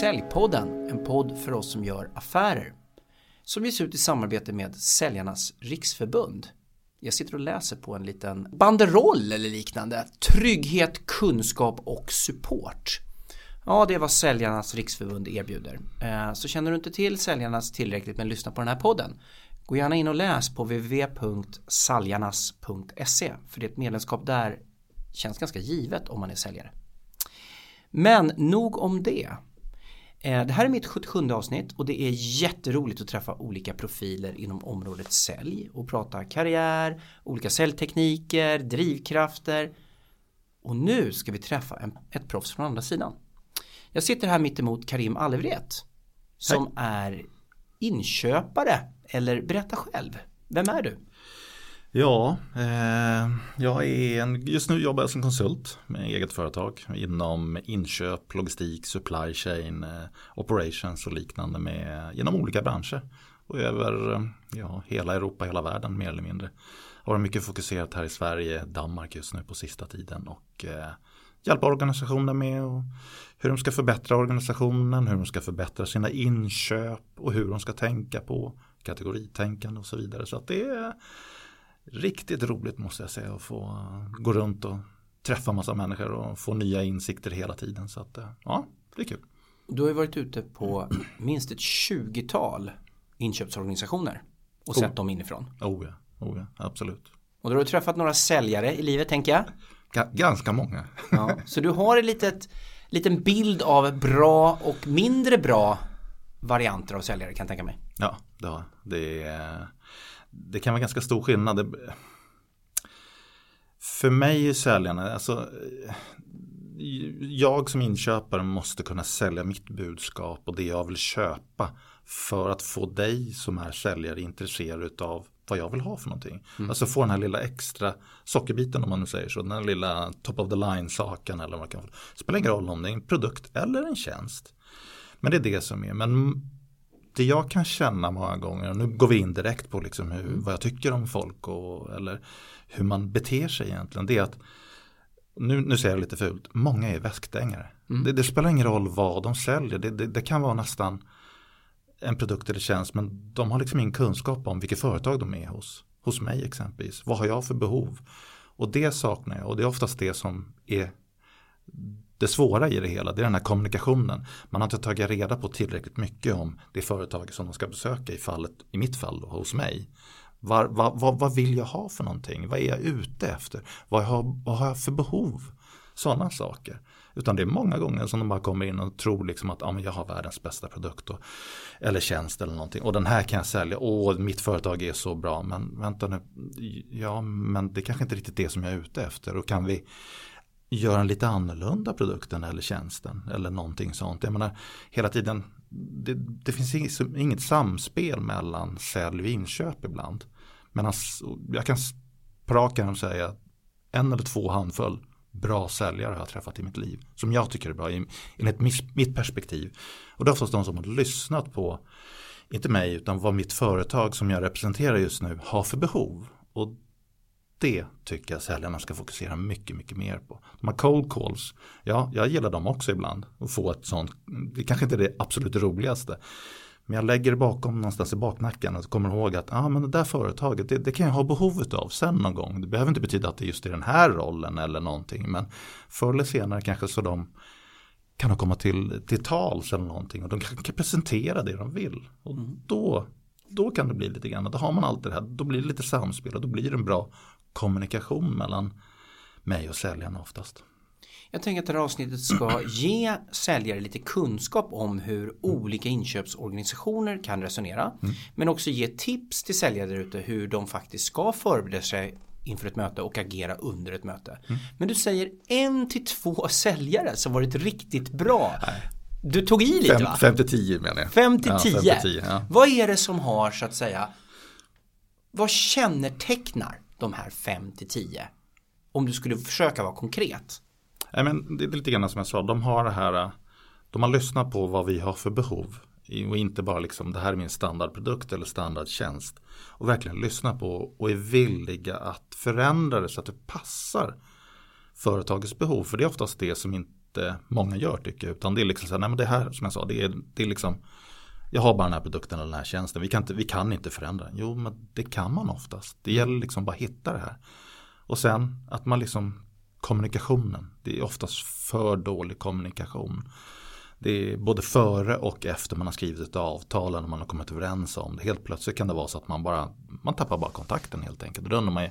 Säljpodden, en podd för oss som gör affärer. Som ges ut i samarbete med Säljarnas Riksförbund. Jag sitter och läser på en liten banderoll eller liknande. Trygghet, kunskap och support. Ja, det är vad Säljarnas Riksförbund erbjuder. Eh, så känner du inte till Säljarnas tillräckligt men lyssna på den här podden. Gå gärna in och läs på www.saljarnas.se för det är ett medlemskap där känns ganska givet om man är säljare. Men nog om det. Eh, det här är mitt 77 avsnitt och det är jätteroligt att träffa olika profiler inom området sälj och prata karriär, olika säljtekniker, drivkrafter. Och nu ska vi träffa en, ett proffs från andra sidan. Jag sitter här mitt emot Karim Alevret som Hej. är inköpare eller berätta själv. Vem är du? Ja, eh, jag är en, just nu jobbar jag som konsult med eget företag inom inköp, logistik, supply chain, eh, operations och liknande med, genom olika branscher. Och över eh, ja, hela Europa, hela världen mer eller mindre. Har varit mycket fokuserat här i Sverige, Danmark just nu på sista tiden och eh, hjälpa organisationer med och hur de ska förbättra organisationen, hur de ska förbättra sina inköp och hur de ska tänka på kategoritänkande och så vidare. Så att det är riktigt roligt måste jag säga att få gå runt och träffa massa människor och få nya insikter hela tiden. Så att ja, det är kul. Du har ju varit ute på minst ett 20-tal inköpsorganisationer och sett oh. dem inifrån. Oh ja, oh ja, absolut. Och då har du träffat några säljare i livet tänker jag. G ganska många. Ja, så du har en litet, liten bild av bra och mindre bra varianter av säljare kan jag tänka mig. Ja, det, har, det, det kan vara ganska stor skillnad. Det, för mig är säljarna, alltså jag som inköpare måste kunna sälja mitt budskap och det jag vill köpa för att få dig som är säljare intresserad av vad jag vill ha för någonting. Mm. Alltså få den här lilla extra sockerbiten om man nu säger så. Den här lilla top of the line saken eller vad man kan. Spelar ingen roll om det är en produkt eller en tjänst. Men det är det som är. Men det jag kan känna många gånger, och nu går vi in direkt på liksom hur, mm. vad jag tycker om folk och, eller hur man beter sig egentligen. Det är att, nu, nu säger jag lite fult, många är väskdängare. Mm. Det, det, spelar ingen roll vad de säljer, det, det, det, kan vara nästan en produkt eller tjänst men de har liksom ingen kunskap om vilket företag de är hos. Hos mig exempelvis, vad har jag för behov? Och det saknar jag och det är oftast det som är det svåra i det hela, det är den här kommunikationen. Man har inte tagit reda på tillräckligt mycket om det företag som de ska besöka i fallet, i mitt fall då, hos mig. Var, var, vad, vad vill jag ha för någonting? Vad är jag ute efter? Vad har, vad har jag för behov? Sådana saker. Utan det är många gånger som de bara kommer in och tror liksom att ah, men jag har världens bästa produkt. Och, eller tjänst eller någonting. Och den här kan jag sälja. Åh, mitt företag är så bra. Men vänta nu. Ja, men det kanske inte riktigt det som jag är ute efter. Och kan vi göra en lite annorlunda produkten eller tjänsten. Eller någonting sånt. Jag menar, hela tiden. Det, det finns inget samspel mellan sälj och inköp ibland. Men jag kan på och säga säga en eller två handfull bra säljare har jag träffat i mitt liv. Som jag tycker är bra enligt mitt perspektiv. Och det är oftast de som har lyssnat på, inte mig, utan vad mitt företag som jag representerar just nu har för behov. Och det tycker jag säljarna ska fokusera mycket, mycket mer på. De här cold calls, ja, jag gillar dem också ibland. Och få ett sånt, det kanske inte är det absolut roligaste. Men jag lägger det bakom någonstans i baknacken och kommer ihåg att ah, men det där företaget det, det kan jag ha behovet av sen någon gång. Det behöver inte betyda att det är just i den här rollen eller någonting. Men förr eller senare kanske så de kan de komma till, till tals eller någonting och de kan, kan presentera det de vill. Och mm. då, då kan det bli lite grann, då har man allt det här, då blir det lite samspel och då blir det en bra kommunikation mellan mig och säljaren oftast. Jag tänker att det här avsnittet ska ge säljare lite kunskap om hur olika inköpsorganisationer kan resonera. Mm. Men också ge tips till säljare där ute hur de faktiskt ska förbereda sig inför ett möte och agera under ett möte. Mm. Men du säger en till två säljare som varit riktigt bra. Nej. Du tog i lite va? 5 till 10 menar jag. 5 till 10. Ja, ja. Vad är det som har så att säga Vad kännetecknar de här 5 till 10? Om du skulle försöka vara konkret. Nej, men det är lite grann som jag sa, de har det här, de har lyssnat på vad vi har för behov. Och inte bara liksom det här är min standardprodukt eller standardtjänst. Och verkligen lyssna på och är villiga att förändra det så att det passar företagets behov. För det är oftast det som inte många gör tycker jag. Utan det är liksom så här, nej men det här som jag sa, det är, det är liksom jag har bara den här produkten eller den här tjänsten. Vi kan inte, vi kan inte förändra den. Jo, men det kan man oftast. Det gäller liksom bara att hitta det här. Och sen att man liksom kommunikationen. Det är oftast för dålig kommunikation. Det är både före och efter man har skrivit ett avtal eller man har kommit överens om det. Helt plötsligt kan det vara så att man bara man tappar bara kontakten helt enkelt. Då undrar man ju,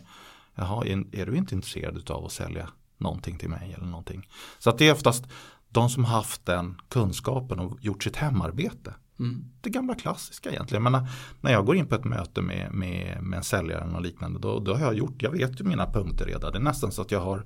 jaha, är, är du inte intresserad av att sälja någonting till mig eller någonting. Så att det är oftast de som har haft den kunskapen och gjort sitt hemarbete. Mm. Det gamla klassiska egentligen. Men när jag går in på ett möte med, med, med en säljare och liknande då, då har jag gjort, jag vet ju mina punkter redan. Det är nästan så att jag har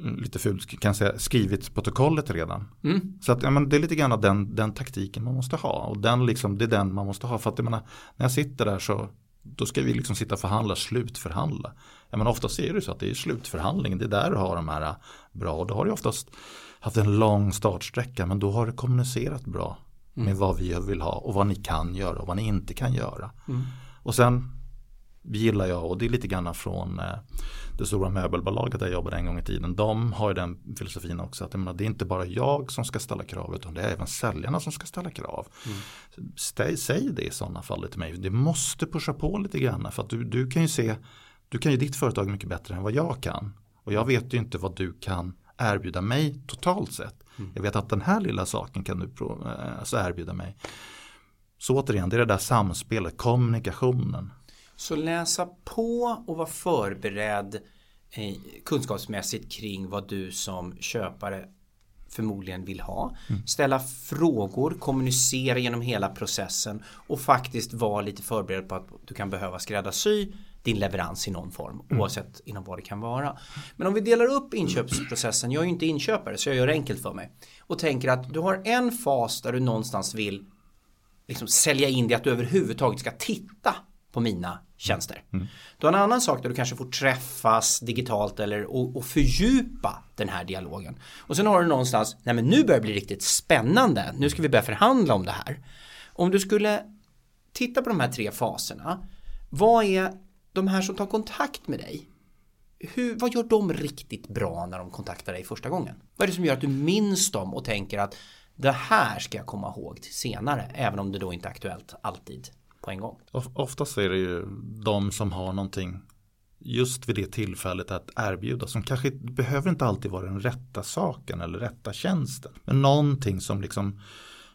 mm, lite fult kan säga, skrivit protokollet redan. Mm. Så att, ja, men det är lite grann den, den taktiken man måste ha. Och den liksom, det är den man måste ha. För att jag menar, när jag sitter där så då ska vi liksom sitta och förhandla, slutförhandla. Ja, men oftast är det så att det är slutförhandlingen, det är där du har de här äh, bra. Och då har du oftast haft en lång startsträcka men då har du kommunicerat bra med mm. vad vi vill ha och vad ni kan göra och vad ni inte kan göra. Mm. Och sen gillar jag och det är lite grann från eh, det stora möbelbolaget där jag jobbade en gång i tiden. De har ju den filosofin också att menar, det är inte bara jag som ska ställa krav utan det är även säljarna som ska ställa krav. Mm. Stäj, säg det i sådana fall till mig. Det måste pusha på lite grann för att du, du kan ju se du kan ju ditt företag mycket bättre än vad jag kan. Och jag vet ju inte vad du kan erbjuda mig totalt sett. Mm. Jag vet att den här lilla saken kan du alltså erbjuda mig. Så återigen, det är det där samspelet, kommunikationen. Så läsa på och vara förberedd eh, kunskapsmässigt kring vad du som köpare förmodligen vill ha. Mm. Ställa frågor, kommunicera genom hela processen och faktiskt vara lite förberedd på att du kan behöva skräddarsy din leverans i någon form mm. oavsett inom vad det kan vara. Men om vi delar upp inköpsprocessen, jag är ju inte inköpare så jag gör det enkelt för mig och tänker att du har en fas där du någonstans vill liksom sälja in det att du överhuvudtaget ska titta på mina tjänster. Mm. Du har en annan sak där du kanske får träffas digitalt eller och, och fördjupa den här dialogen. Och sen har du någonstans, nej men nu börjar det bli riktigt spännande, nu ska vi börja förhandla om det här. Om du skulle titta på de här tre faserna, vad är de här som tar kontakt med dig, hur, vad gör de riktigt bra när de kontaktar dig första gången? Vad är det som gör att du minns dem och tänker att det här ska jag komma ihåg till senare, även om det då inte är aktuellt alltid på en gång? Oftast är det ju de som har någonting just vid det tillfället att erbjuda som kanske behöver inte alltid vara den rätta saken eller rätta tjänsten. Men någonting som liksom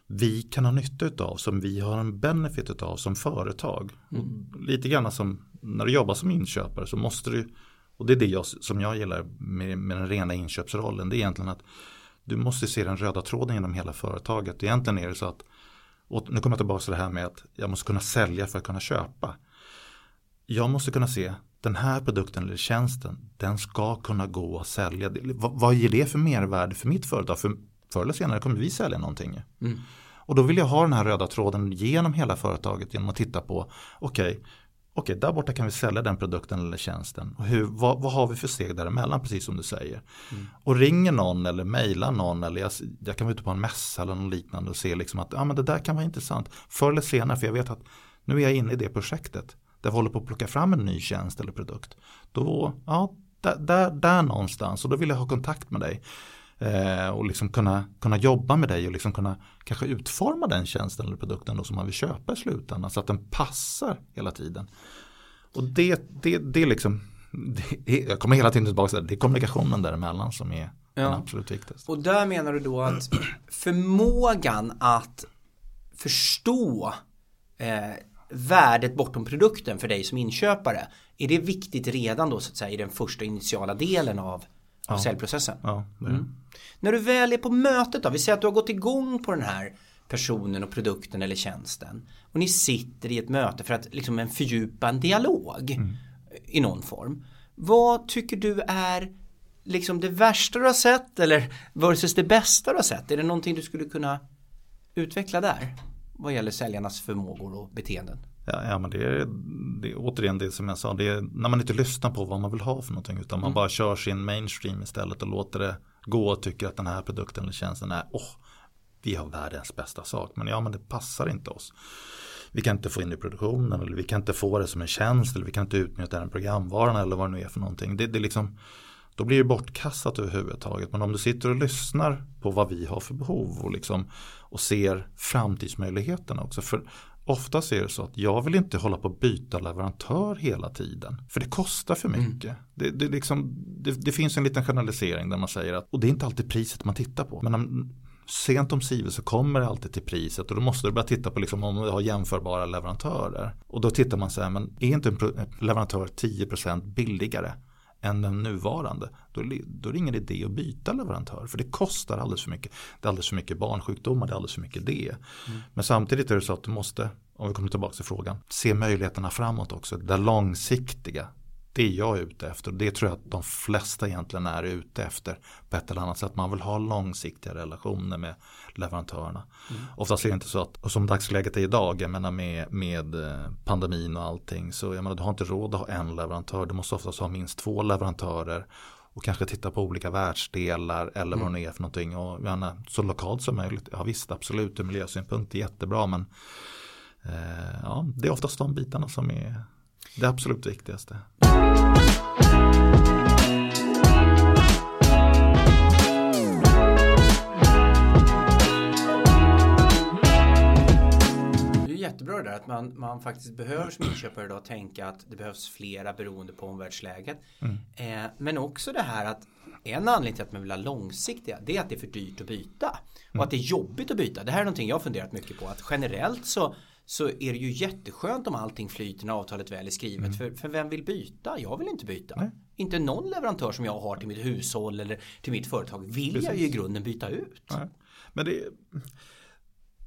vi kan ha nytta av, som vi har en benefit av som företag. Mm. Lite grann som när du jobbar som inköpare så måste du, och det är det jag, som jag gillar med, med den rena inköpsrollen, det är egentligen att du måste se den röda tråden genom hela företaget. Egentligen är det så att, och nu kommer jag tillbaka till det här med att jag måste kunna sälja för att kunna köpa. Jag måste kunna se den här produkten eller tjänsten, den ska kunna gå att sälja. Vad, vad ger det för mervärde för mitt företag? För förr eller senare kommer vi sälja någonting. Mm. Och då vill jag ha den här röda tråden genom hela företaget genom att titta på okej, okay, okej, där borta kan vi sälja den produkten eller tjänsten. Och hur, vad, vad har vi för steg däremellan, precis som du säger. Mm. Och ringer någon eller mejlar någon eller jag, jag kan vara ute på en mässa eller något liknande och se liksom att ja, men det där kan vara intressant. Förr eller senare, för jag vet att nu är jag inne i det projektet. Där vi håller på att plocka fram en ny tjänst eller produkt. Då, ja, där, där, där någonstans och då vill jag ha kontakt med dig. Eh, och liksom kunna, kunna jobba med dig och liksom kunna kanske utforma den tjänsten eller produkten då som man vill köpa i slutändan så att den passar hela tiden. Och det, det, det är liksom, det, jag kommer hela tiden tillbaka till det, det är kommunikationen däremellan som är ja. den absolut viktigaste. Och där menar du då att förmågan att förstå eh, värdet bortom produkten för dig som inköpare. Är det viktigt redan då så att säga i den första initiala delen av av ja. säljprocessen. Ja, mm. När du väl är på mötet då, vi säger att du har gått igång på den här personen och produkten eller tjänsten och ni sitter i ett möte för att liksom en fördjupa en dialog mm. i någon form. Vad tycker du är liksom det värsta du har sett eller versus det bästa du har sett? Är det någonting du skulle kunna utveckla där? Vad gäller säljarnas förmågor och beteenden? Ja, ja men det är, det är återigen det som jag sa, det är när man inte lyssnar på vad man vill ha för någonting utan man mm. bara kör sin mainstream istället och låter det gå och tycker att den här produkten eller tjänsten är, åh, oh, vi har världens bästa sak, men ja men det passar inte oss. Vi kan inte få in det i produktionen eller vi kan inte få det som en tjänst eller vi kan inte utnyttja den programvaran eller vad det nu är för någonting. Det, det liksom, då blir det bortkastat överhuvudtaget. Men om du sitter och lyssnar på vad vi har för behov och, liksom, och ser framtidsmöjligheterna också. För oftast är det så att jag vill inte hålla på att byta leverantör hela tiden. För det kostar för mm. mycket. Mm. Det, det, liksom, det, det, finns en liten generalisering där man säger att, och det är inte alltid priset man tittar på. Men om, sent om sivel så kommer det alltid till priset och då måste du börja titta på liksom om du har jämförbara leverantörer. Och då tittar man så här, men är inte en leverantör 10% billigare än den nuvarande, då, då är det ingen idé att byta leverantör. För det kostar alldeles för mycket. Det är alldeles för mycket barnsjukdomar, det är alldeles för mycket det. Mm. Men samtidigt är det så att du måste, om vi kommer tillbaka till frågan, se möjligheterna framåt också. Det långsiktiga det är jag ute efter. Det tror jag att de flesta egentligen är ute efter på ett eller annat sätt. Man vill ha långsiktiga relationer med leverantörerna. Mm. Oftast är det inte så att, och som dagsläget är idag, jag menar med, med eh, pandemin och allting, så jag menar, du har inte råd att ha en leverantör. Du måste oftast ha minst två leverantörer och kanske titta på olika världsdelar eller vad mm. det är för någonting. Och gärna så lokalt som möjligt. Ja visst, absolut ur miljösynpunkt är jättebra men eh, ja, det är oftast de bitarna som är det absolut viktigaste. Man, man faktiskt behöver som inköpare idag tänka att det behövs flera beroende på omvärldsläget. Mm. Eh, men också det här att en anledning till att man vill ha långsiktiga det är att det är för dyrt att byta. Och mm. att det är jobbigt att byta. Det här är någonting jag funderat mycket på. Att generellt så så är det ju jätteskönt om allting flyter när avtalet väl är skrivet. Mm. För, för vem vill byta? Jag vill inte byta. Nej. Inte någon leverantör som jag har till mitt hushåll eller till mitt företag vill Precis. jag ju i grunden byta ut. Nej. Men det,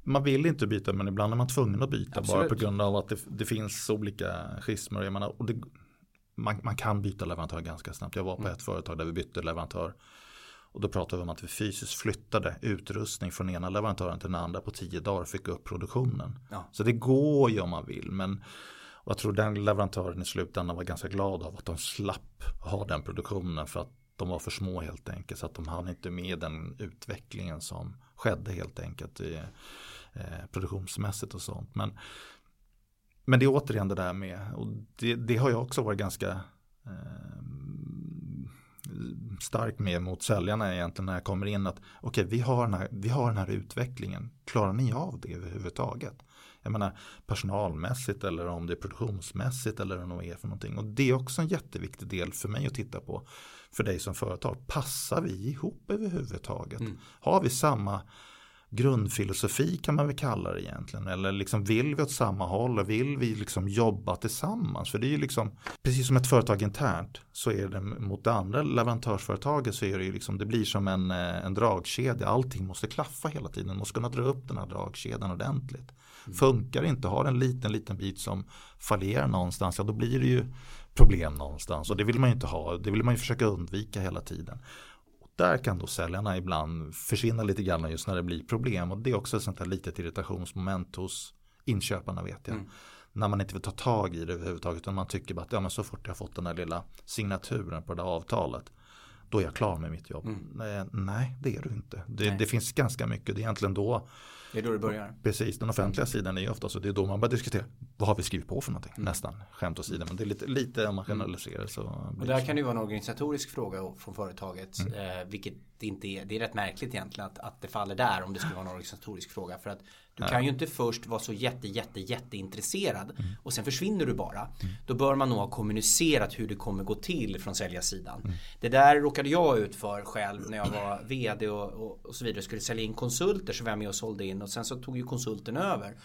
man vill inte byta men ibland är man tvungen att byta Absolut. bara på grund av att det, det finns olika schismer. Jag menar, och det, man, man, kan byta leverantör ganska snabbt. Jag var på mm. ett företag där vi bytte leverantör och då pratade vi om att vi fysiskt flyttade utrustning från ena leverantören till den andra på tio dagar och fick upp produktionen. Ja. Så det går ju om man vill. Men jag tror den leverantören i slutändan var ganska glad av att de slapp ha den produktionen för att de var för små helt enkelt. Så att de hann inte med den utvecklingen som skedde helt enkelt i, eh, produktionsmässigt och sånt. Men, men det är återigen det där med, och det, det har jag också varit ganska eh, starkt med mot säljarna egentligen när jag kommer in att okej, okay, vi, har den här, vi har den här utvecklingen. Klarar ni av det överhuvudtaget? Jag menar personalmässigt eller om det är produktionsmässigt eller vad det är för någonting. Och det är också en jätteviktig del för mig att titta på för dig som företag. Passar vi ihop överhuvudtaget? Mm. Har vi samma grundfilosofi kan man väl kalla det egentligen. Eller liksom vill vi åt samma håll och vill vi liksom jobba tillsammans? För det är ju liksom, precis som ett företag internt så är det mot det andra leverantörsföretaget så är det ju liksom, det blir som en, eh, en dragkedja. Allting måste klaffa hela tiden. Man måste kunna dra upp den här dragkedjan ordentligt. Mm. Funkar inte, har en liten, liten bit som fallerar någonstans, ja då blir det ju problem någonstans. Och det vill man ju inte ha, det vill man ju försöka undvika hela tiden. Där kan då säljarna ibland försvinna lite grann just när det blir problem. Och det är också ett sånt här litet irritationsmoment hos inköparna vet jag. Mm. När man inte vill ta tag i det överhuvudtaget. Utan man tycker bara att ja, men så fort jag fått den där lilla signaturen på det där avtalet. Då är jag klar med mitt jobb. Mm. Nej, det är du inte. Det, det, finns ganska mycket. Det är egentligen då det är då det börjar. Precis, den offentliga sidan är ju ofta så det är då man börjar diskutera vad har vi skrivit på för någonting. Mm. Nästan skämt åsido men det är lite, lite om man mm. generaliserar så. Och där kan det ju vara en organisatorisk fråga från företaget. Mm. Eh, vilket inte är, det är rätt märkligt egentligen att, att det faller där om det skulle vara en organisatorisk fråga. För att du kan ju inte först vara så jätte jätte jätteintresserad mm. och sen försvinner du bara. Mm. Då bör man nog ha kommunicerat hur det kommer gå till från säljarsidan. Mm. Det där råkade jag ut för själv när jag var vd och, och, och så vidare. Skulle sälja in konsulter så var jag med och sålde in och sen så tog ju konsulten över.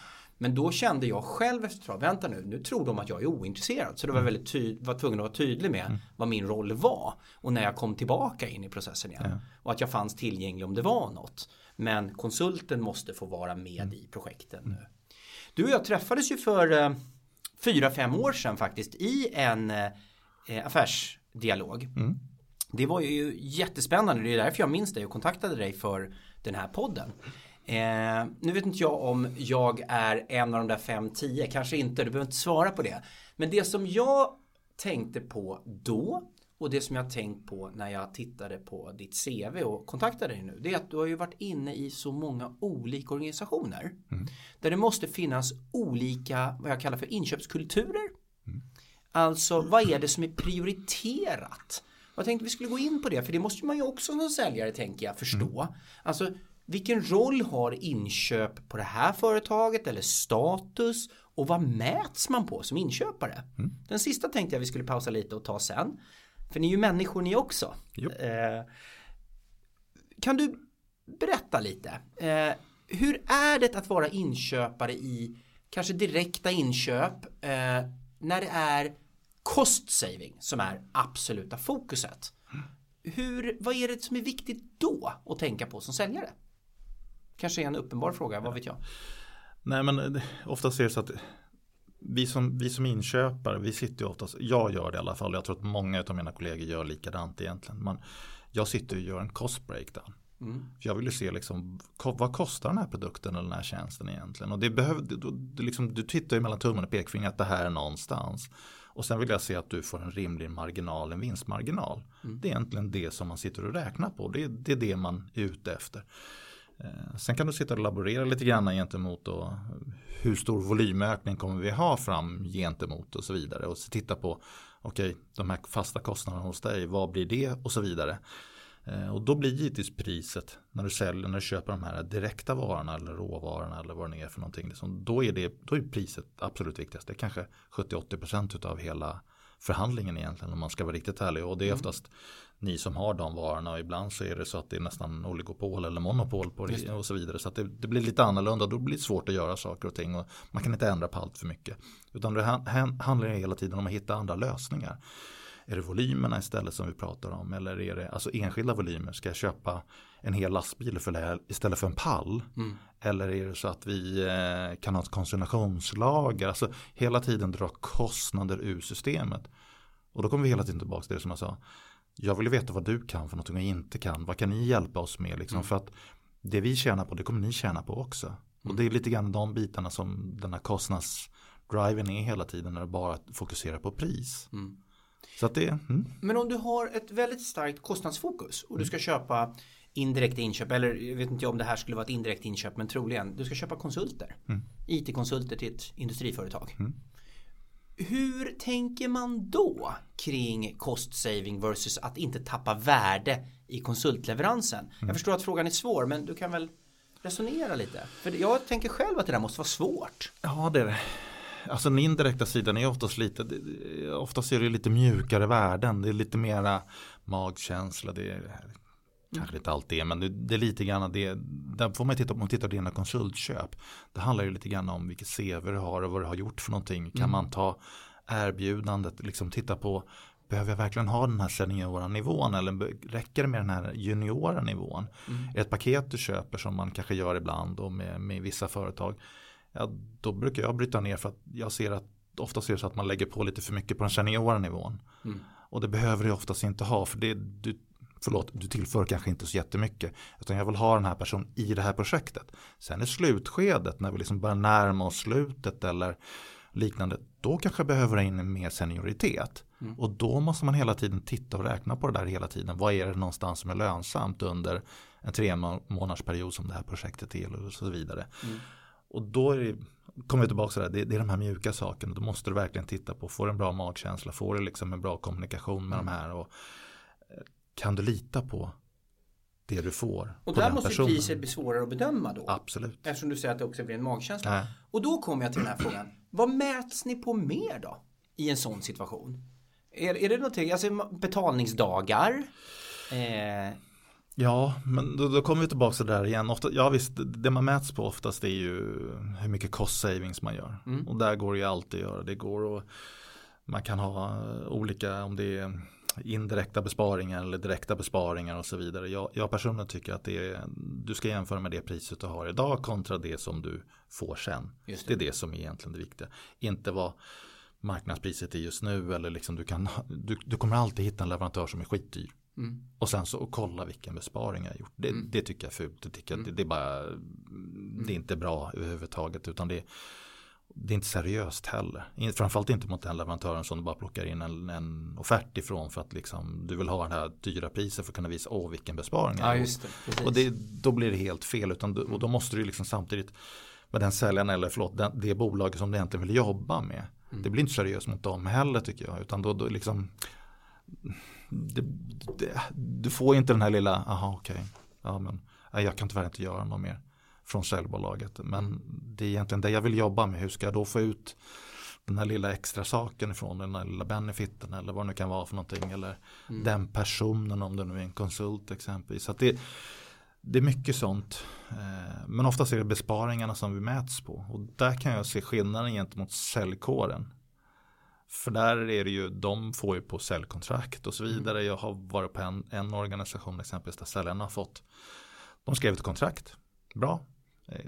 Men då kände jag själv efter ett tag, vänta nu, nu tror de att jag är ointresserad. Så det var mm. väldigt var tvungen att vara tydlig med mm. vad min roll var. Och när jag kom tillbaka in i processen igen. Ja. Och att jag fanns tillgänglig om det var något. Men konsulten måste få vara med mm. i projekten. Mm. Du och jag träffades ju för eh, fyra, fem år sedan faktiskt i en eh, affärsdialog. Mm. Det var ju jättespännande, det är därför jag minns dig och kontaktade dig för den här podden. Eh, nu vet inte jag om jag är en av de där fem, tio, kanske inte, du behöver inte svara på det. Men det som jag tänkte på då och det som jag tänkt på när jag tittade på ditt CV och kontaktade dig nu det är att du har ju varit inne i så många olika organisationer. Mm. Där det måste finnas olika, vad jag kallar för inköpskulturer. Mm. Alltså vad är det som är prioriterat Jag tänkte vi skulle gå in på det, för det måste man ju också som säljare tänker jag förstå. Mm. Alltså vilken roll har inköp på det här företaget eller status och vad mäts man på som inköpare? Mm. Den sista tänkte jag vi skulle pausa lite och ta sen. För ni är ju människor ni också. Eh, kan du berätta lite? Eh, hur är det att vara inköpare i kanske direkta inköp eh, när det är cost saving som är absoluta fokuset? Hur, vad är det som är viktigt då att tänka på som säljare? Kanske är en uppenbar fråga, vad vet jag? Nej men oftast är det så att vi som, vi som inköpare, vi sitter ju oftast, jag gör det i alla fall, jag tror att många av mina kollegor gör likadant egentligen. Man, jag sitter och gör en cost breakdown. Mm. Jag vill ju se liksom, vad kostar den här produkten eller den här tjänsten egentligen. Och det behöver, du, du, liksom, du tittar ju mellan tummen och pekfingret att det här är någonstans. Och sen vill jag se att du får en rimlig marginal, en vinstmarginal. Mm. Det är egentligen det som man sitter och räknar på. Det, det är det man är ute efter. Eh, sen kan du sitta och laborera lite grann gentemot då, hur stor volymökning kommer vi ha fram gentemot och så vidare. Och så titta på, okej, okay, de här fasta kostnaderna hos dig, vad blir det och så vidare. Eh, och då blir givetvis priset när du säljer, när du köper de här direkta varorna eller råvarorna eller vad det är för någonting. Liksom, då, är det, då är priset absolut viktigast. Det är kanske 70-80% av hela förhandlingen egentligen om man ska vara riktigt ärlig. Och det är mm. oftast ni som har de varorna och ibland så är det så att det är nästan oligopol eller monopol på det, och så vidare. Så att det, det, blir lite annorlunda då blir det svårt att göra saker och ting och man kan inte ändra på allt för mycket. Utan det handlar hela tiden om att hitta andra lösningar. Är det volymerna istället som vi pratar om eller är det alltså enskilda volymer? Ska jag köpa en hel lastbil istället för en pall? Mm. Eller är det så att vi eh, kan ha ett konsignationslager? Alltså hela tiden dra kostnader ur systemet. Och då kommer vi hela tiden tillbaka till det som jag sa. Jag vill veta vad du kan för någonting jag inte kan. Vad kan ni hjälpa oss med? Liksom? Mm. För att det vi tjänar på det kommer ni tjäna på också. Mm. Och det är lite grann de bitarna som den här kostnadsdriven är hela tiden när det bara fokuserar på pris. Mm. Så att det, mm. Men om du har ett väldigt starkt kostnadsfokus och du ska köpa indirekt inköp eller jag vet inte om det här skulle vara ett indirekt inköp men troligen du ska köpa konsulter. Mm. IT-konsulter till ett industriföretag. Hur tänker man då kring cost saving versus att inte tappa värde i konsultleveransen? Mm. Jag förstår att frågan är svår men du kan väl resonera lite? För jag tänker själv att det där måste vara svårt. Ja det är det. Alltså den indirekta sidan är oftast lite, oftast är det lite mjukare värden. Det är lite mera magkänsla. Det är, Kanske inte alltid är, men det, det, är lite grann det. Där får man titta på, om man tittar på dina konsultköp. Det handlar ju lite grann om vilket CV du har och vad du har gjort för någonting. Kan mm. man ta erbjudandet, liksom titta på Behöver jag verkligen ha den här seniora nivån eller räcker det med den här juniora nivån? Mm. Ett paket du köper som man kanske gör ibland och med, med vissa företag. Ja, då brukar jag bryta ner för att jag ser att ofta ser det så att man lägger på lite för mycket på den seniora nivån. Mm. Och det behöver du oftast inte ha för det, du, förlåt, du tillför kanske inte så jättemycket. Utan jag vill ha den här personen i det här projektet. Sen i slutskedet när vi liksom börjar närma oss slutet eller liknande. Då kanske jag behöver in mer senioritet. Mm. Och då måste man hela tiden titta och räkna på det där hela tiden. Vad är det någonstans som är lönsamt under en tre månaders period som det här projektet är och så vidare. Mm. Och då är det, kommer vi tillbaka till det, det, det är de här mjuka sakerna. Då måste du verkligen titta på, får du en bra magkänsla, får du liksom en bra kommunikation med mm. de här. Och, kan du lita på det du får? Och där måste personen? priset bli svårare att bedöma då? Absolut. Eftersom du säger att det också blir en magkänsla. Nej. Och då kommer jag till den här frågan. Vad mäts ni på mer då? I en sån situation? Är, är det någonting, alltså betalningsdagar? Eh, Ja, men då, då, kommer vi tillbaka till det där igen. Ofta, ja visst, det man mäts på oftast är ju hur mycket cost savings man gör. Mm. Och där går det ju alltid att göra. Det går och man kan ha olika, om det är indirekta besparingar eller direkta besparingar och så vidare. Jag, jag personligen tycker att det är, du ska jämföra med det priset du har idag kontra det som du får sen. Det. det. är det som är egentligen det viktiga. Inte vad marknadspriset är just nu eller liksom du, kan, du, du kommer alltid hitta en leverantör som är skitdyr. Mm. Och sen så och kolla vilken besparing jag har gjort. Det, mm. det tycker jag är fult. Det, tycker mm. det, det, är bara, det är inte bra överhuvudtaget. Utan det, det är inte seriöst heller. Framförallt inte mot den leverantören som du bara plockar in en, en offert ifrån för att liksom, du vill ha det här dyra priset för att kunna visa åh vilken besparing ja, just det, Och det, då blir det helt fel. Utan, och då måste du liksom samtidigt med den säljaren eller förlåt, den, det bolaget som du egentligen vill jobba med. Mm. Det blir inte seriöst mot dem heller tycker jag. Utan då, då liksom det, det, du får inte den här lilla, aha okej, okay. ja men jag kan tyvärr inte göra något mer från säljbolaget. Men det är egentligen det jag vill jobba med. Hur ska jag då få ut den här lilla extra saken ifrån den här lilla benefiten eller vad det nu kan vara för någonting. Eller mm. den personen om det nu är en konsult exempelvis. Så det, det är mycket sånt. Eh, men oftast är det besparingarna som vi mäts på. Och där kan jag se skillnaden gentemot säljkåren. För där är det ju, de får ju på säljkontrakt och så vidare. Mm. Jag har varit på en, en organisation exempelvis där säljarna har fått, de skrev ett kontrakt. Bra,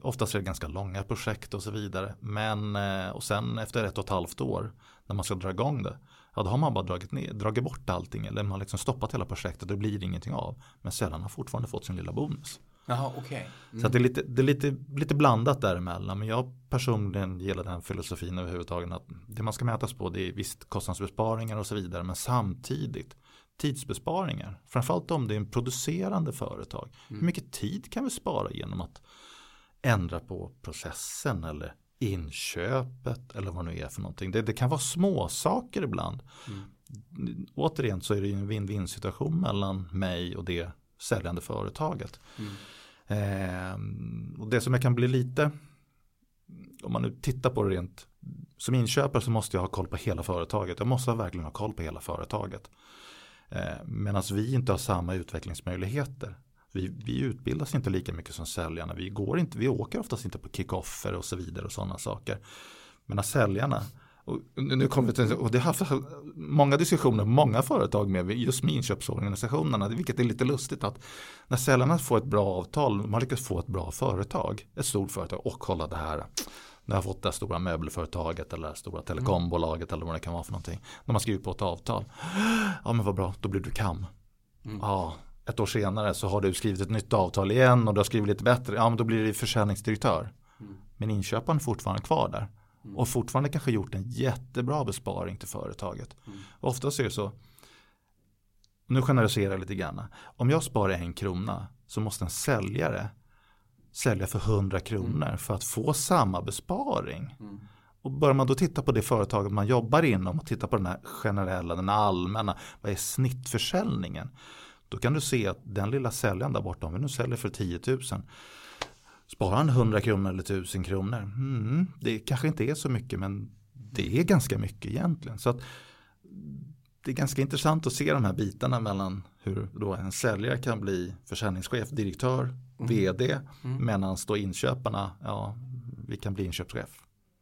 oftast är det ganska långa projekt och så vidare. Men eh, och sen efter ett och ett halvt år när man ska dra igång det. Ja då har man bara dragit, ner, dragit bort allting eller man har liksom stoppat hela projektet och det blir ingenting av. Men sällan har fortfarande fått sin lilla bonus. Jaha, okay. Mm. Så det är, lite, det är lite, lite blandat däremellan. Men jag personligen gillar den filosofin överhuvudtaget. Att det man ska mätas på det är visst kostnadsbesparingar och så vidare. Men samtidigt tidsbesparingar. Framförallt om det är en producerande företag. Mm. Hur mycket tid kan vi spara genom att ändra på processen eller inköpet eller vad det nu är för någonting. Det, det kan vara små saker ibland. Mm. Återigen så är det en win-win situation mellan mig och det säljande företaget. Mm. Eh, och det som jag kan bli lite, om man nu tittar på det rent, som inköpare så måste jag ha koll på hela företaget. Jag måste verkligen ha koll på hela företaget. Eh, Medan vi inte har samma utvecklingsmöjligheter vi, vi utbildas inte lika mycket som säljarna. Vi, går inte, vi åker oftast inte på kickoffer och så vidare och sådana saker. Men säljarna, och nu kommer vi och det har haft många diskussioner, många företag med just med inköpsorganisationerna, vilket är lite lustigt att när säljarna får ett bra avtal, man lyckas få ett bra företag, ett stort företag, och kolla det här, jag har fått det stora möbelföretaget eller det stora telekombolaget eller vad det kan vara för någonting. När man skriver på ett avtal. Ja men vad bra, då blir du kam. Mm. Ja, ett år senare så har du skrivit ett nytt avtal igen och du har skrivit lite bättre. Ja men då blir det försäljningsdirektör. Mm. Men inköparen är fortfarande kvar där. Mm. Och fortfarande kanske gjort en jättebra besparing till företaget. Mm. Oftast är det så. Nu generaliserar jag lite grann. Om jag sparar en krona så måste en säljare sälja för 100 kronor mm. för att få samma besparing. Mm. Och börjar man då titta på det företaget man jobbar inom och titta på den här generella, den allmänna, vad är snittförsäljningen? Då kan du se att den lilla säljaren där borta, om vi nu säljer för 10 000 Sparar han 100 kronor eller 1000 kronor? Mm, det kanske inte är så mycket men det är ganska mycket egentligen. Så att det är ganska intressant att se de här bitarna mellan hur då en säljare kan bli försäljningschef, direktör, mm. vd mm. medan då inköparna, ja, vi kan bli inköpschef.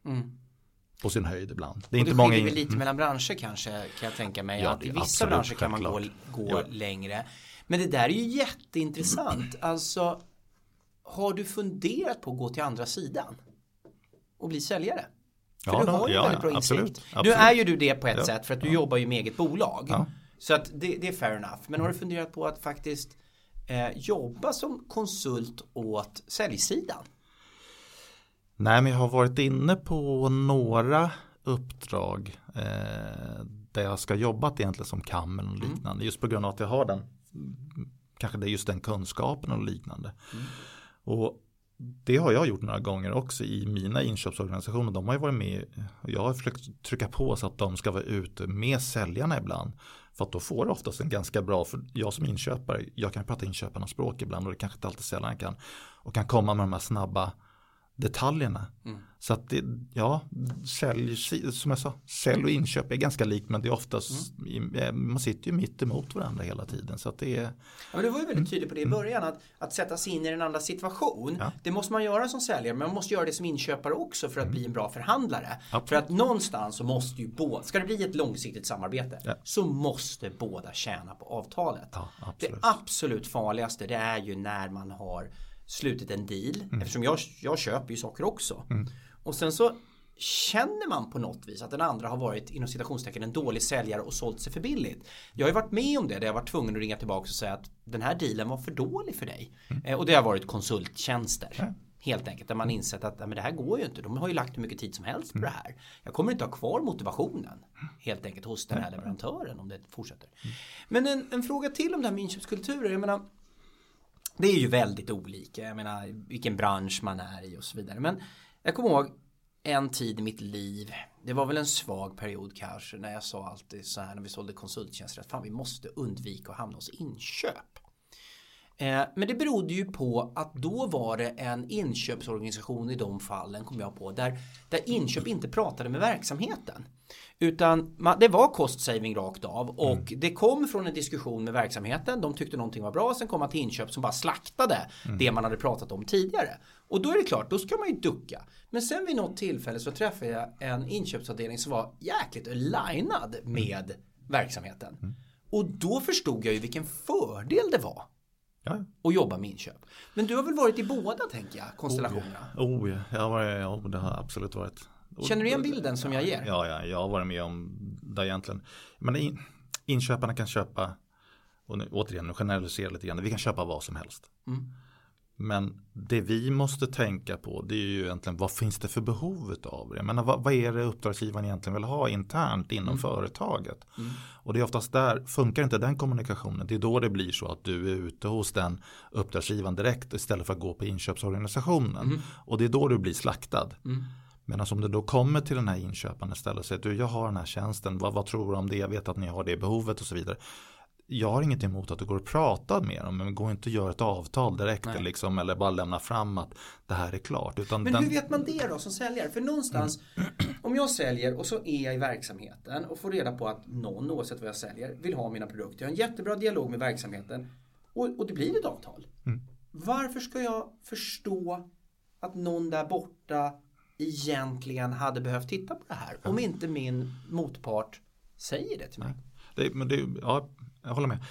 Mm. På sin höjd ibland. Det är och inte många in... lite mellan branscher kanske kan jag tänka mig. Ja, att I vissa absolut, branscher kan man gå, gå ja. längre. Men det där är ju jätteintressant. Alltså, har du funderat på att gå till andra sidan? Och bli säljare? För ja, du har ju ja, väldigt bra insikt. Absolut, absolut. Nu är ju du det på ett sätt för att du jobbar ju med eget bolag. Så att det, det, är fair enough. Men har du funderat på att faktiskt eh, jobba som konsult åt säljsidan? Nej, men jag har varit inne på några uppdrag eh, där jag ska jobbat egentligen som kam eller mm. liknande. Mm. Just på grund av att jag har den, kanske det är just den kunskapen och liknande. Mm. Och det har jag gjort några gånger också i mina inköpsorganisationer. De har ju varit med och jag har försökt trycka på så att de ska vara ute med säljarna ibland. För att då får du oftast en ganska bra, för jag som inköpare, jag kan prata inköparnas språk ibland och det kanske inte alltid säljarna kan. Och kan komma med de här snabba detaljerna. Mm. Så att det, ja, sälj, som jag sa, sälj och inköp är ganska likt men det är oftast, mm. Eh, man sitter ju mitt emot varandra hela tiden. Så att det är, ja, men du var ju väldigt tydlig på det i mm. början, att, att sätta sig in i den andra situation. Ja. Det måste man göra som säljare, men man måste göra det som inköpare också för att mm. bli en bra förhandlare. Absolut. För att någonstans så måste ju båda, ska det bli ett långsiktigt samarbete, ja. så måste båda tjäna på avtalet. Ja, det absolut farligaste det är ju när man har slutit en deal. Mm. Eftersom jag, jag köper ju saker också. Mm. Och sen så känner man på något vis att den andra har varit inom citationstecken en dålig säljare och sålt sig för billigt. Jag har ju varit med om det där jag varit tvungen att ringa tillbaka och säga att den här dealen var för dålig för dig. Mm. Eh, och det har varit konsulttjänster. Helt enkelt där man insett att men det här går ju inte. De har ju lagt hur mycket tid som helst på mm. det här. Jag kommer inte ha kvar motivationen helt enkelt hos den här leverantören om det fortsätter. Mm. Men en, en fråga till om det här med inköpskulturer. Jag menar det är ju väldigt olika. Jag menar vilken bransch man är i och så vidare. Men jag kommer ihåg en tid i mitt liv. Det var väl en svag period kanske när jag sa alltid så här när vi sålde konsulttjänster att fan vi måste undvika att hamna hos inköp. Eh, men det berodde ju på att då var det en inköpsorganisation i de fallen kom jag på där, där inköp inte pratade med verksamheten. Utan det var cost saving rakt av och mm. det kom från en diskussion med verksamheten. De tyckte någonting var bra. Sen kom man till inköp som bara slaktade mm. det man hade pratat om tidigare. Och då är det klart, då ska man ju ducka. Men sen vid något tillfälle så träffade jag en inköpsavdelning som var jäkligt alignad med mm. verksamheten. Mm. Och då förstod jag ju vilken fördel det var Ja. Och jobba med inköp. Men du har väl varit i båda tänker jag, konstellationerna? Oh, ja, jag har varit, ja, det har absolut varit. Känner du igen bilden som jag ger? Ja, ja, jag har varit med om det egentligen. Men in, inköparna kan köpa, och nu, återigen, nu generaliserar lite grann, vi kan köpa vad som helst. Mm. Men det vi måste tänka på det är ju egentligen vad finns det för behov av det? Menar, vad, vad är det uppdragsgivaren egentligen vill ha internt inom mm. företaget? Mm. Och det är oftast där, funkar inte den kommunikationen, det är då det blir så att du är ute hos den uppdragsgivaren direkt istället för att gå på inköpsorganisationen. Mm. Och det är då du blir slaktad. Mm. Men alltså om du då kommer till den här inköparen istället och säger du jag har den här tjänsten, vad, vad tror du om det, jag vet att ni har det behovet och så vidare jag har inget emot att du går och pratar med dem men gå inte och gör ett avtal direkt liksom, eller bara lämna fram att det här är klart. Utan men den... hur vet man det då som säljare? För någonstans mm. om jag säljer och så är jag i verksamheten och får reda på att någon oavsett vad jag säljer vill ha mina produkter. Jag har en jättebra dialog med verksamheten och, och det blir ett avtal. Mm. Varför ska jag förstå att någon där borta egentligen hade behövt titta på det här om inte min motpart säger det till mig? Det, men det, ja, jag håller med.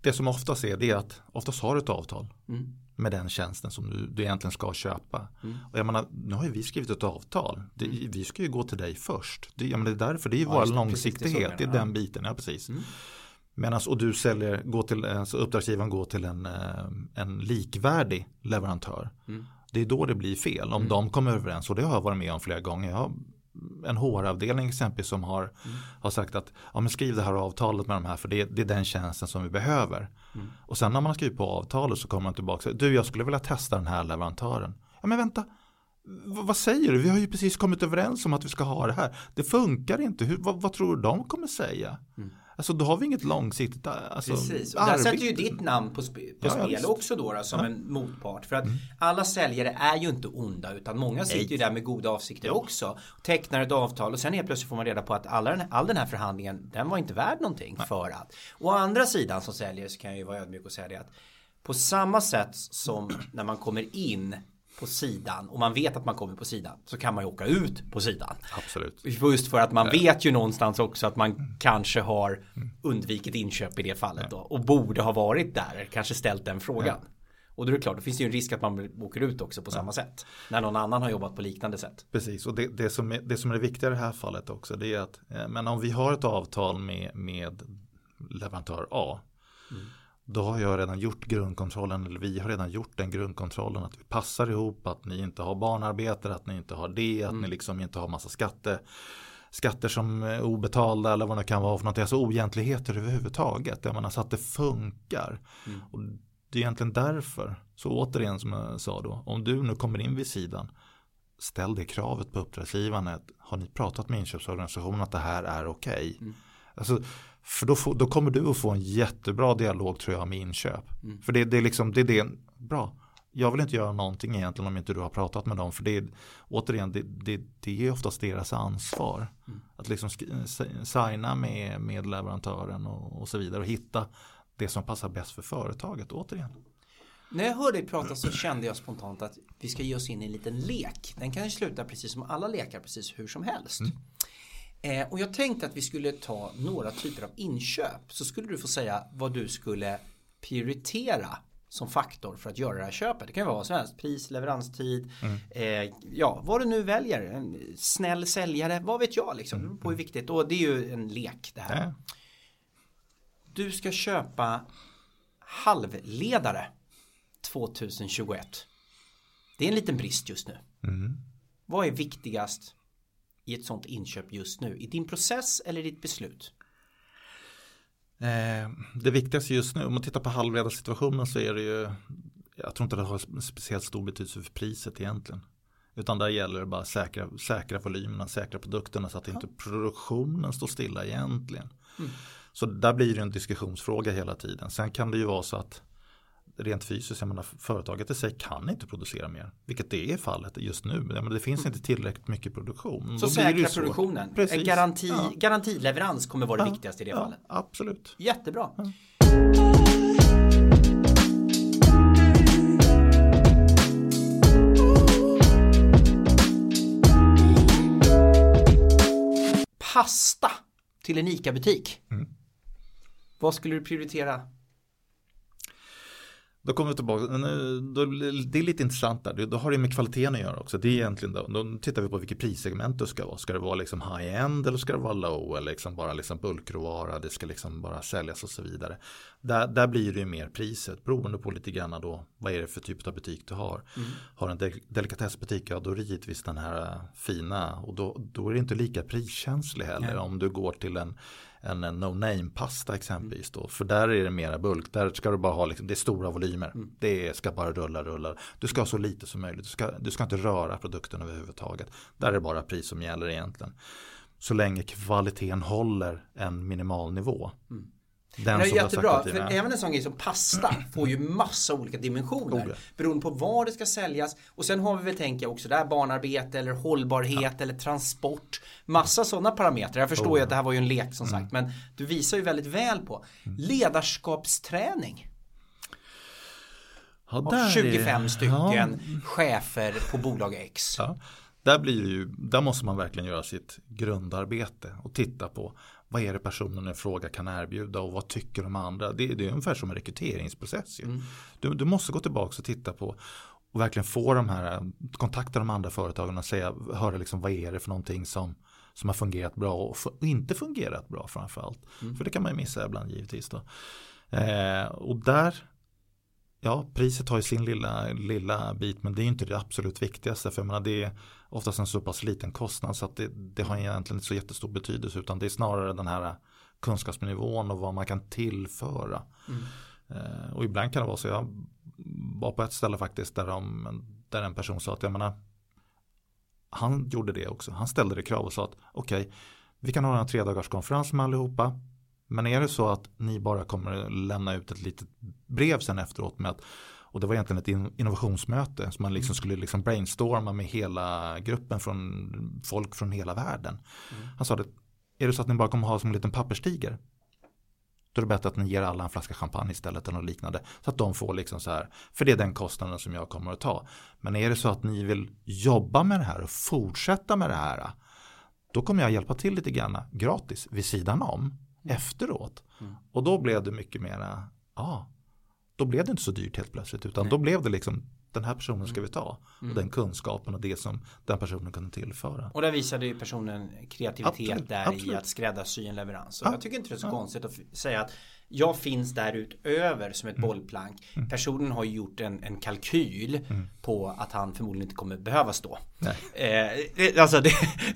Det som oftast är det är att oftast har du ett avtal mm. med den tjänsten som du, du egentligen ska köpa. Mm. Och jag menar, nu har ju vi skrivit ett avtal. Det, mm. Vi ska ju gå till dig först. Det, jag menar, det är därför, det är ju ja, vår långsiktighet. Det, det är den biten, ja precis. Mm. Medan, och du säljer, går till, alltså uppdragsgivaren går till en, eh, en likvärdig leverantör. Mm. Det är då det blir fel. Om mm. de kommer överens. Och det har jag varit med om flera gånger. Jag en HR-avdelning exempelvis som har, mm. har sagt att ja, men skriv det här avtalet med de här för det, det är den tjänsten som vi behöver. Mm. Och sen när man har skrivit på avtalet så kommer man tillbaka och säger du jag skulle vilja testa den här leverantören. Ja men vänta, v vad säger du? Vi har ju precis kommit överens om att vi ska ha det här. Det funkar inte, Hur, vad, vad tror du de kommer säga? Mm. Alltså då har vi inget långsiktigt alltså, Precis, och där sätter ju ditt namn på, sp på ja, spel ja, också då, då som ja. en motpart. För att mm. alla säljare är ju inte onda utan många sitter Nej. ju där med goda avsikter också. Tecknar ett avtal och sen helt plötsligt får man reda på att alla den, all den här förhandlingen den var inte värd någonting Nej. för att. Å andra sidan som säljare så kan jag ju vara ödmjuk och säga det att på samma sätt som när man kommer in på sidan och man vet att man kommer på sidan så kan man ju åka ut på sidan. Absolut. Just för att man vet ju någonstans också att man mm. kanske har undvikit inköp i det fallet då och borde ha varit där, kanske ställt den frågan. Och då är det klart, då finns det ju en risk att man åker ut också på ja. samma sätt. När någon annan har jobbat på liknande sätt. Precis, och det, det, som, är, det som är det viktiga i det här fallet också det är att eh, men om vi har ett avtal med, med leverantör A mm då har jag redan gjort grundkontrollen, eller vi har redan gjort den grundkontrollen att vi passar ihop, att ni inte har barnarbetare, att ni inte har det, att mm. ni liksom inte har massa skatte, skatter som är obetalda eller vad det kan vara för något. Alltså oegentligheter överhuvudtaget. Jag menar så att det funkar. Mm. Och det är egentligen därför, så återigen som jag sa då, om du nu kommer in vid sidan, ställ det kravet på uppdragsgivaren. Har ni pratat med inköpsorganisationen att det här är okej? Okay? Mm. Alltså, för då, får, då, kommer du att få en jättebra dialog tror jag med inköp. Mm. För det, det, är liksom, det är det, bra. Jag vill inte göra någonting egentligen om inte du har pratat med dem. För det är, återigen, det, det, det är oftast deras ansvar. Mm. Att liksom signa med, med leverantören och, och så vidare. Och hitta det som passar bäst för företaget återigen. När jag hörde dig prata så kände jag spontant att vi ska ge oss in i en liten lek. Den kan ju sluta precis som alla lekar, precis hur som helst. Mm. Eh, och jag tänkte att vi skulle ta några typer av inköp. Så skulle du få säga vad du skulle prioritera som faktor för att göra det här köpet. Det kan vara vad som helst. Pris, leveranstid, mm. eh, ja vad du nu väljer. En snäll säljare, vad vet jag liksom. Mm. På hur viktigt. Och det är ju en lek det här. Mm. Du ska köpa halvledare 2021. Det är en liten brist just nu. Mm. Vad är viktigast i ett sånt inköp just nu? I din process eller i ditt beslut? Eh, det viktigaste just nu, om man tittar på halvledarsituationen så är det ju, jag tror inte det har speciellt stor betydelse för priset egentligen. Utan där gäller det bara att säkra, säkra volymerna, säkra produkterna så att inte produktionen står stilla egentligen. Mm. Så där blir det en diskussionsfråga hela tiden. Sen kan det ju vara så att rent fysiskt, jag menar, företaget i sig kan inte producera mer. Vilket det är fallet just nu. Men det finns inte tillräckligt mycket produktion. Så säkra produktionen. Precis. En garanti, ja. garantileverans kommer vara det ja. viktigaste i det ja, fallet. Absolut. Jättebra. Ja. Pasta till en ICA-butik. Mm. Vad skulle du prioritera då kommer vi tillbaka, det är lite intressant där, då har det med kvaliteten att göra också. Det är egentligen då, då tittar vi på vilket prissegment det ska vara. Ska det vara liksom high-end eller ska det vara low eller liksom bara liksom bulkråvara, det ska liksom bara säljas och så vidare. Där, där blir det ju mer priset beroende på lite grann då vad är det för typ av butik du har. Mm. Har en delikatessbutik, ja då är det givetvis den här fina och då, då är det inte lika priskänslig heller mm. om du går till en en, en no name pasta exempelvis då. För där är det mera bulk. Där ska du bara ha liksom, det är stora volymer. Mm. Det ska bara rulla, rulla. Du ska ha så lite som möjligt. Du ska, du ska inte röra produkten överhuvudtaget. Där är det bara pris som gäller egentligen. Så länge kvaliteten håller en minimal nivå. Mm. Den det är jättebra, för även en sån grej som pasta får ju massa olika dimensioner. Oh, beroende på var det ska säljas. Och sen har vi väl tänka också där barnarbete eller hållbarhet ja. eller transport. Massa sådana parametrar. Jag förstår oh, ju att det här var ju en lek som mm. sagt. Men du visar ju väldigt väl på mm. ledarskapsträning. Ja, 25 är... stycken ja. chefer på bolag X. Ja. Där, blir det ju, där måste man verkligen göra sitt grundarbete och titta på vad är det personen i fråga kan erbjuda och vad tycker de andra. Det, det är ungefär som en rekryteringsprocess. Mm. Du, du, måste gå tillbaka och titta på och verkligen få de här, kontakta de andra företagen och säga, höra liksom vad är det för någonting som, som har fungerat bra och, inte fungerat bra framförallt. Mm. För det kan man ju missa ibland givetvis. Då. Eh, och där Ja, priset har ju sin lilla, lilla bit men det är inte det absolut viktigaste. För jag menar, det oftast en så pass liten kostnad så att det, det har egentligen inte så jättestor betydelse. Utan det är snarare den här kunskapsnivån och vad man kan tillföra. Mm. Eh, och ibland kan det vara så, jag var på ett ställe faktiskt där, de, där en person sa att jag menar, han gjorde det också. Han ställde det krav och sa att okej, okay, vi kan ha en tre dagars konferens med allihopa. Men är det så att ni bara kommer lämna ut ett litet brev sen efteråt med att och det var egentligen ett innovationsmöte som man liksom mm. skulle liksom brainstorma med hela gruppen från folk från hela världen. Mm. Han sa att är det så att ni bara kommer ha som en liten papperstiger då är det bättre att ni ger alla en flaska champagne istället eller något liknande. Så att de får liksom så här, för det är den kostnaden som jag kommer att ta. Men är det så att ni vill jobba med det här och fortsätta med det här, då kommer jag hjälpa till lite grann gratis vid sidan om efteråt. Mm. Och då blev det mycket mera, ja, då blev det inte så dyrt helt plötsligt. Utan Nej. då blev det liksom, den här personen ska vi ta. Mm. Och den kunskapen och det som den personen kunde tillföra. Och där visade ju personen kreativitet absolut, där absolut. i att skräddarsy en leverans. Och ja. jag tycker inte det är så ja. konstigt att säga att jag finns där utöver som ett mm. bollplank. Mm. Personen har gjort en, en kalkyl mm. på att han förmodligen inte kommer behöva stå. Eh, alltså det,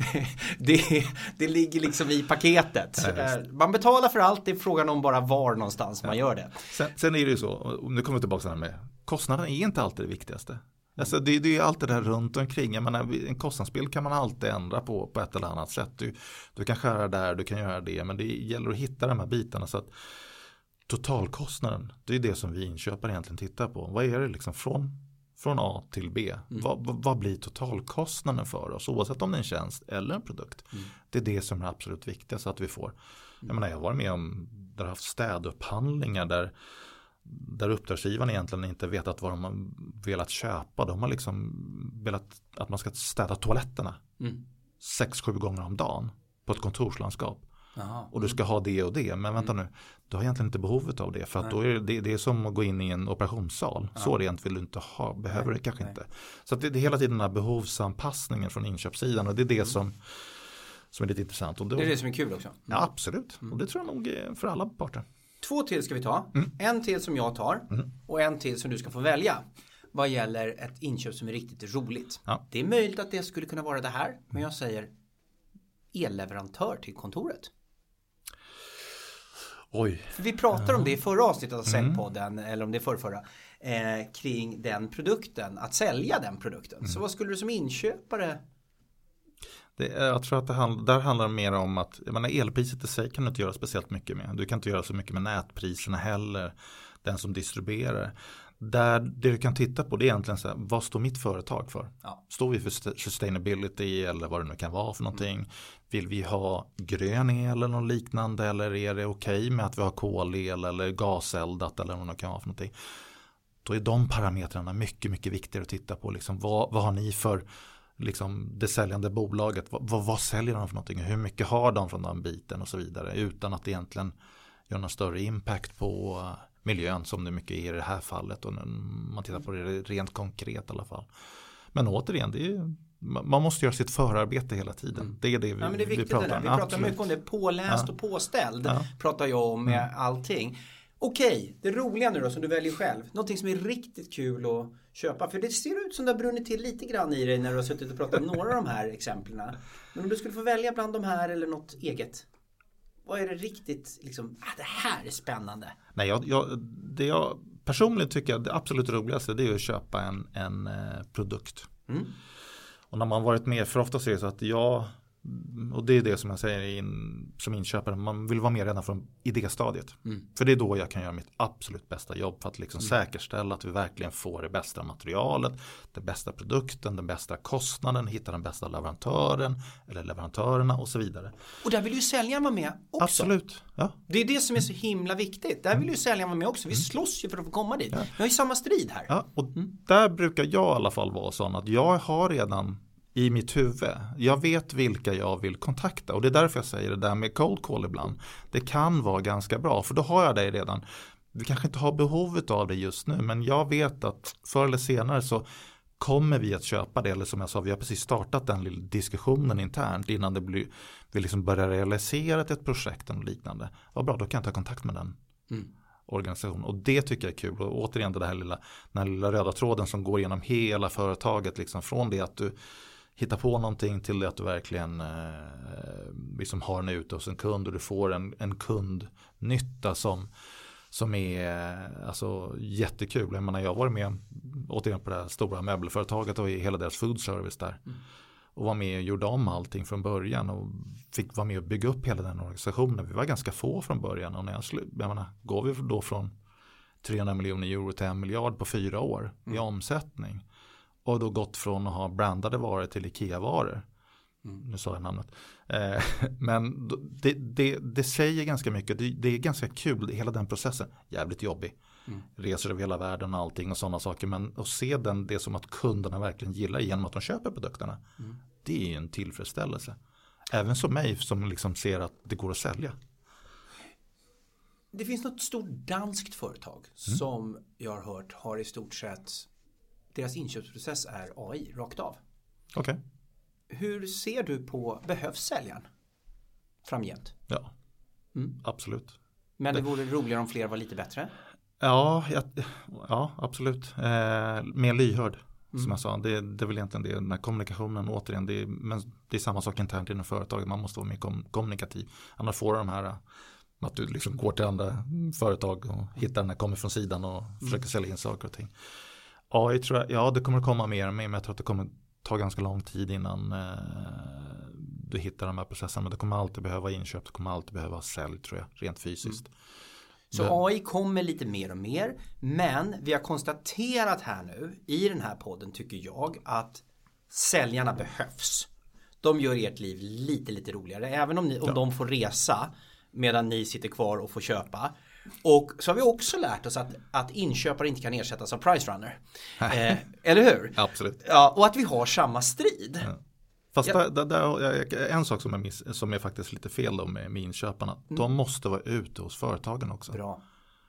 det, det, ligger liksom i paketet. Nej, eh, man betalar för allt, det är frågan om bara var någonstans ja. man gör det. Sen, sen, är det ju så, nu kommer vi tillbaka till med kostnaden är inte alltid det viktigaste. Alltså det, det är allt det där runt omkring. Jag menar, en kostnadsbild kan man alltid ändra på på ett eller annat sätt. Du, du kan skära där, du kan göra det. Men det gäller att hitta de här bitarna. så att totalkostnaden, det är det som vi inköpare egentligen tittar på. Vad är det liksom från, från A till B? Mm. Vad, vad, blir totalkostnaden för oss oavsett om det är en tjänst eller en produkt? Mm. Det är det som är absolut viktigast att vi får. Jag menar jag har varit med om där haft städupphandlingar där där uppdragsgivaren egentligen inte vetat vad de har velat köpa. De har liksom velat att man ska städa toaletterna mm. sex, sju gånger om dagen på ett kontorslandskap. Aha. Och du ska ha det och det. Men vänta mm. nu, du har egentligen inte behovet av det. För att då är det, det är som att gå in i en operationssal. Ja. Så rent vill du inte ha, behöver du kanske Nej. inte. Så det, det är hela tiden den här behovsanpassningen från inköpssidan. Och det är det mm. som, som är lite intressant. Och då, det är det som är kul också. Mm. Ja, absolut. Mm. Och det tror jag nog för alla parter. Två till ska vi ta. Mm. En till som jag tar mm. och en till som du ska få välja. Vad gäller ett inköp som är riktigt roligt. Ja. Det är möjligt att det skulle kunna vara det här. Men jag säger elleverantör till kontoret. Oj. För vi pratade om det i förra avsnittet av Säljpodden, eller om det är förrförra, eh, kring den produkten, att sälja den produkten. Så vad skulle du som inköpare Det, är- jag tror att det handl- där handlar det mer om att jag menar, elpriset i sig kan du inte göra speciellt mycket med. Du kan inte göra så mycket med nätpriserna heller. Den som distribuerar. Där det du kan titta på det är egentligen så här, vad står mitt företag för? Ja. Står vi för st- sustainability eller vad det nu kan vara för någonting? Vill vi ha grön el eller något liknande eller är det okej med att vi har kolel eller gaseldat eller vad det kan vara för någonting? Då är de parametrarna mycket, mycket viktigare att titta på. Liksom, vad, vad har ni för liksom, det säljande bolaget? Vad, vad, vad säljer de för någonting? Hur mycket har de från den biten och så vidare? Utan att egentligen göra någon större impact på miljön som det mycket är i det här fallet. Och när man tittar på det rent konkret i alla fall. Men återigen, det är, man måste göra sitt förarbete hela tiden. Det är det vi, Ja men det är vi pratar om. Vi pratar Absolut. mycket om det. Påläst Ja. och påställd Ja. pratar jag om med allting. Okej, det roliga nu då som du väljer själv. Någonting som är riktigt kul att köpa. För det ser ut som det har brunnit till lite grann i dig när du har suttit och pratat om några av de här exemplen. Men om du skulle få välja bland de här eller något eget. Vad är det riktigt liksom, ah, det här är spännande. Nej, jag, jag, det jag personligen tycker det absolut roligaste det är att köpa en, en eh, produkt. Mm. Och när man varit med, för ofta är det så att jag, och det är det som jag säger in, som inköpare, man vill vara med redan från idéstadiet. Mm. För det är då jag kan göra mitt absolut bästa jobb för att liksom säkerställa att vi verkligen får det bästa materialet, den bästa produkten, den bästa kostnaden, hitta den bästa leverantören eller leverantörerna och så vidare. Och där vill ju säljaren vara med också. Absolut, ja. Det är det som är så himla viktigt. Där vill ju säljaren vara med också. Vi slåss ju för att få komma dit. Vi har ju samma strid här. Ja, och där brukar jag i alla fall vara sån att jag har redan i mitt huvud, jag vet vilka jag vill kontakta och det är därför jag säger det där med cold call ibland. Det kan vara ganska bra för då har jag dig redan. Vi kanske inte har behovet av det just nu men jag vet att förr eller senare så kommer vi att köpa det eller som jag sa vi har precis startat den lilla diskussionen internt innan det blir, vi liksom börjar realisera ett projekt och liknande. Vad bra, då kan jag ta kontakt med den organisation. Och det tycker jag är kul. Och återigen det här lilla, den här lilla röda tråden som går genom hela företaget. Liksom från det att du hittar på någonting till det att du verkligen eh, liksom har den ute hos en kund och du får en, en kundnytta som, som är alltså, jättekul. Jag menar jag har varit med återigen på det här stora möbelföretaget och i hela deras food service där. Och var med och gjorde om allting från början och fick vara med och bygga upp hela den organisationen. Vi var ganska få från början och när jag, slu- jag menar, går vi då från 300 miljoner euro till en miljard på fyra år i omsättning. Och då gått från att ha brandade varor till Ikea-varor. Nu sa jag namnet. Eh, men det, det, det säger ganska mycket. Det, det är ganska kul, hela den processen. Jävligt jobbig. Reser över hela världen och allting och sådana saker. Men att se den, det som att kunderna verkligen gillar genom att de köper produkterna. Det är ju en tillfredsställelse. Även som mig som liksom ser att det går att sälja. Det finns något stort danskt företag som jag har hört har i stort sett deras inköpsprocess är AI rakt av. Okej. Hur ser du på, behövs säljaren framgent? Ja, Mm. absolut. Men det vore roligare om fler var lite bättre. Ja, jag, ja absolut. Eh, mer lyhörd. Som jag sa, det, det är väl egentligen det. Den här kommunikationen, återigen, det är, men det är samma sak internt inom företaget. Man måste vara mer kom, kommunikativ. Annars får du de här, att du liksom går till andra företag och hittar den här kommer från sidan och försöker sälja in saker och ting. Ja, jag tror jag, ja, det kommer komma mer och mer, men jag tror att det kommer ta ganska lång tid innan eh, du hittar de här processerna. Men det kommer alltid behöva inköp, det kommer alltid behöva sälj tror jag, rent fysiskt. Så Det- AI kommer lite mer och mer. Men vi har konstaterat här nu i den här podden tycker jag att säljarna behövs. De gör ert liv lite lite roligare. Även om, ni, om de får resa medan ni sitter kvar och får köpa. Och så har vi också lärt oss att, att inköpare inte kan ersättas av price runner. Eh, eller hur? Absolut. Ja, och att vi har samma strid. Fast Ja. där, där, en sak som är, miss, som är faktiskt lite fel då med, med inköparna. De måste vara ute hos företagen också. Bra.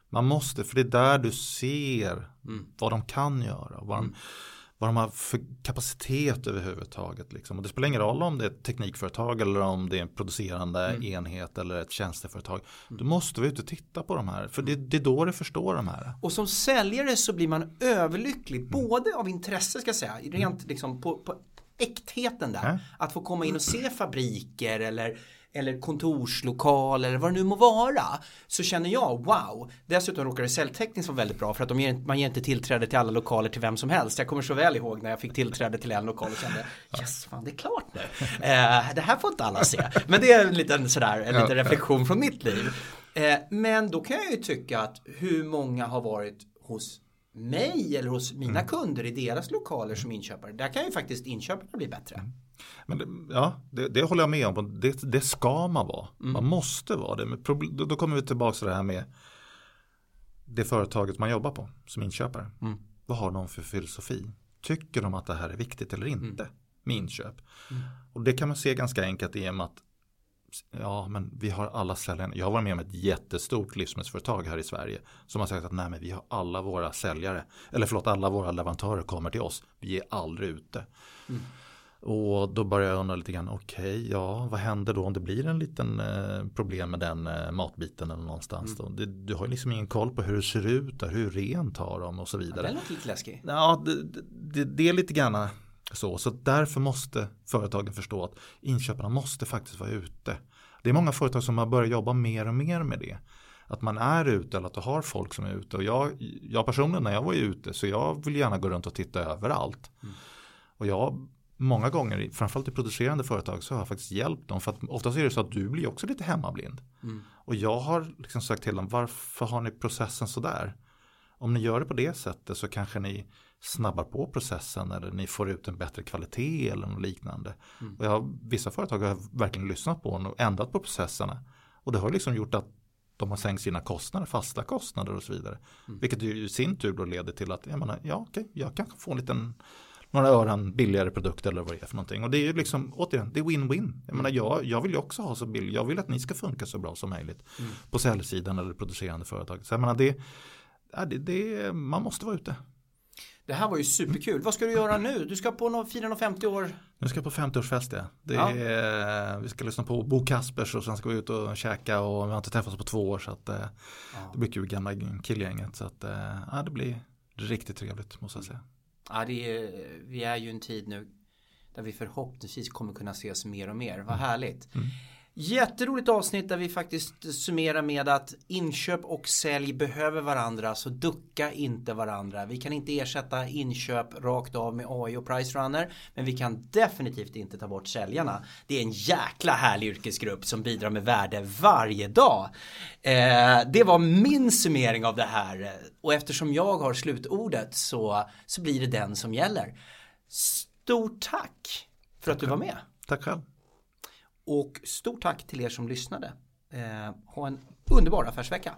Man måste, för det är där du ser Mm. vad de kan göra. Vad de, vad de har för kapacitet överhuvudtaget. Liksom. Och det spelar ingen roll om det är ett teknikföretag eller om det är en producerande Mm. enhet eller ett tjänsteföretag. Du måste vara ute och titta på de här. För det, det är då du förstår de här. Och som säljare så blir man överlycklig både av intresse ska jag säga, rent liksom på, på äktheten där. Ja. Att få komma in och se fabriker eller eller kontorslokal eller vad det nu må vara så känner jag wow. Dessutom råkar det säljtekniskt vara väldigt bra för att de ger, man ger inte tillträde till alla lokaler till vem som helst. Jag kommer så väl ihåg när jag fick tillträde till en lokal och kände yes, fan det är klart nu. Eh, det här får inte alla se. Men det är en liten sådär, en liten reflektion från mitt liv. Eh, men då kan jag ju tycka att hur många har varit hos mig eller hos mina mm. kunder i deras lokaler som inköpare. Där kan ju faktiskt inköparna bli bättre. Mm. Men det, ja, det, det, håller jag med om. Det, det ska man vara. Mm. Man måste vara det. Men då, då kommer vi tillbaka till det här med det företaget man jobbar på som inköpare. Mm. Vad har de för filosofi? Tycker de att det här är viktigt eller inte mm. med inköp? Mm. Och det kan man se ganska enkelt i och med att ja men vi har alla säljare. Jag har varit med om ett jättestort livsmedelsföretag här i Sverige som har sagt att nej men vi har alla våra säljare eller förlåt alla våra leverantörer kommer till oss. Vi är aldrig ute. Mm. Och då börjar jag undra lite grann, okej, okay, ja, vad händer då om det blir en liten eh, problem med den eh, matbiten eller någonstans mm. då? Det, du har ju liksom ingen koll på hur det ser ut och hur rent har de och så vidare. Ja, det låter lite läskigt. Ja, det, det, det, är lite grann så. Så därför måste företagen förstå att inköparna måste faktiskt vara ute. Det är många företag som har börjat jobba mer och mer med det. Att man är ute eller att du har folk som är ute. Och jag, jag personligen när jag var ute så jag vill gärna gå runt och titta överallt. Mm. Och jag många gånger, framförallt i producerande företag, så har jag faktiskt hjälpt dem. För att oftast är det så att du blir också lite hemmablind. Mm. Och jag har liksom sagt till dem, varför har ni processen sådär? Om ni gör det på det sättet så kanske ni snabbar på processen eller ni får ut en bättre kvalitet eller något liknande. Mm. Och jag, vissa företag har verkligen lyssnat på och ändrat på processerna. Och det har liksom gjort att de har sänkt sina kostnader, fasta kostnader och så vidare. Mm. Vilket i sin tur då leder till att jag menar, ja, okej, jag kan få en liten några ören billigare produkt eller vad det är för någonting. Och det är ju liksom, återigen, det är win-win. Jag menar, jag, jag vill ju också ha så billigt, jag vill att ni ska funka så bra som möjligt. Mm. På säljsidan eller producerande företag. Så jag menar, det, det, det, man måste vara ute. Det här var ju superkul. Vad ska du göra nu? Du ska på någon, fira 50 år? Nu ska jag på 50-årsfest ja. Det ja. Är, vi ska lyssna på Bo Kaspers och sen ska vi ut och käka och vi har inte träffats på två år så att eh, ja. det blir kul gamla killgänget. Så att eh, ja, det blir riktigt trevligt måste jag säga. Ja, det är, vi är ju en tid nu där vi förhoppningsvis kommer kunna ses mer och mer. Vad mm. härligt. Mm. Jätteroligt avsnitt där vi faktiskt summerar med att inköp och sälj behöver varandra så ducka inte varandra. Vi kan inte ersätta inköp rakt av med AI och Price Runner men vi kan definitivt inte ta bort säljarna. Det är en jäkla härlig yrkesgrupp som bidrar med värde varje dag. Eh, det var min summering av det här och eftersom jag har slutordet så, så blir det den som gäller. Stort tack för att du var med. Tack själv. Och stort tack till er som lyssnade. Eh, ha en underbar affärsvecka.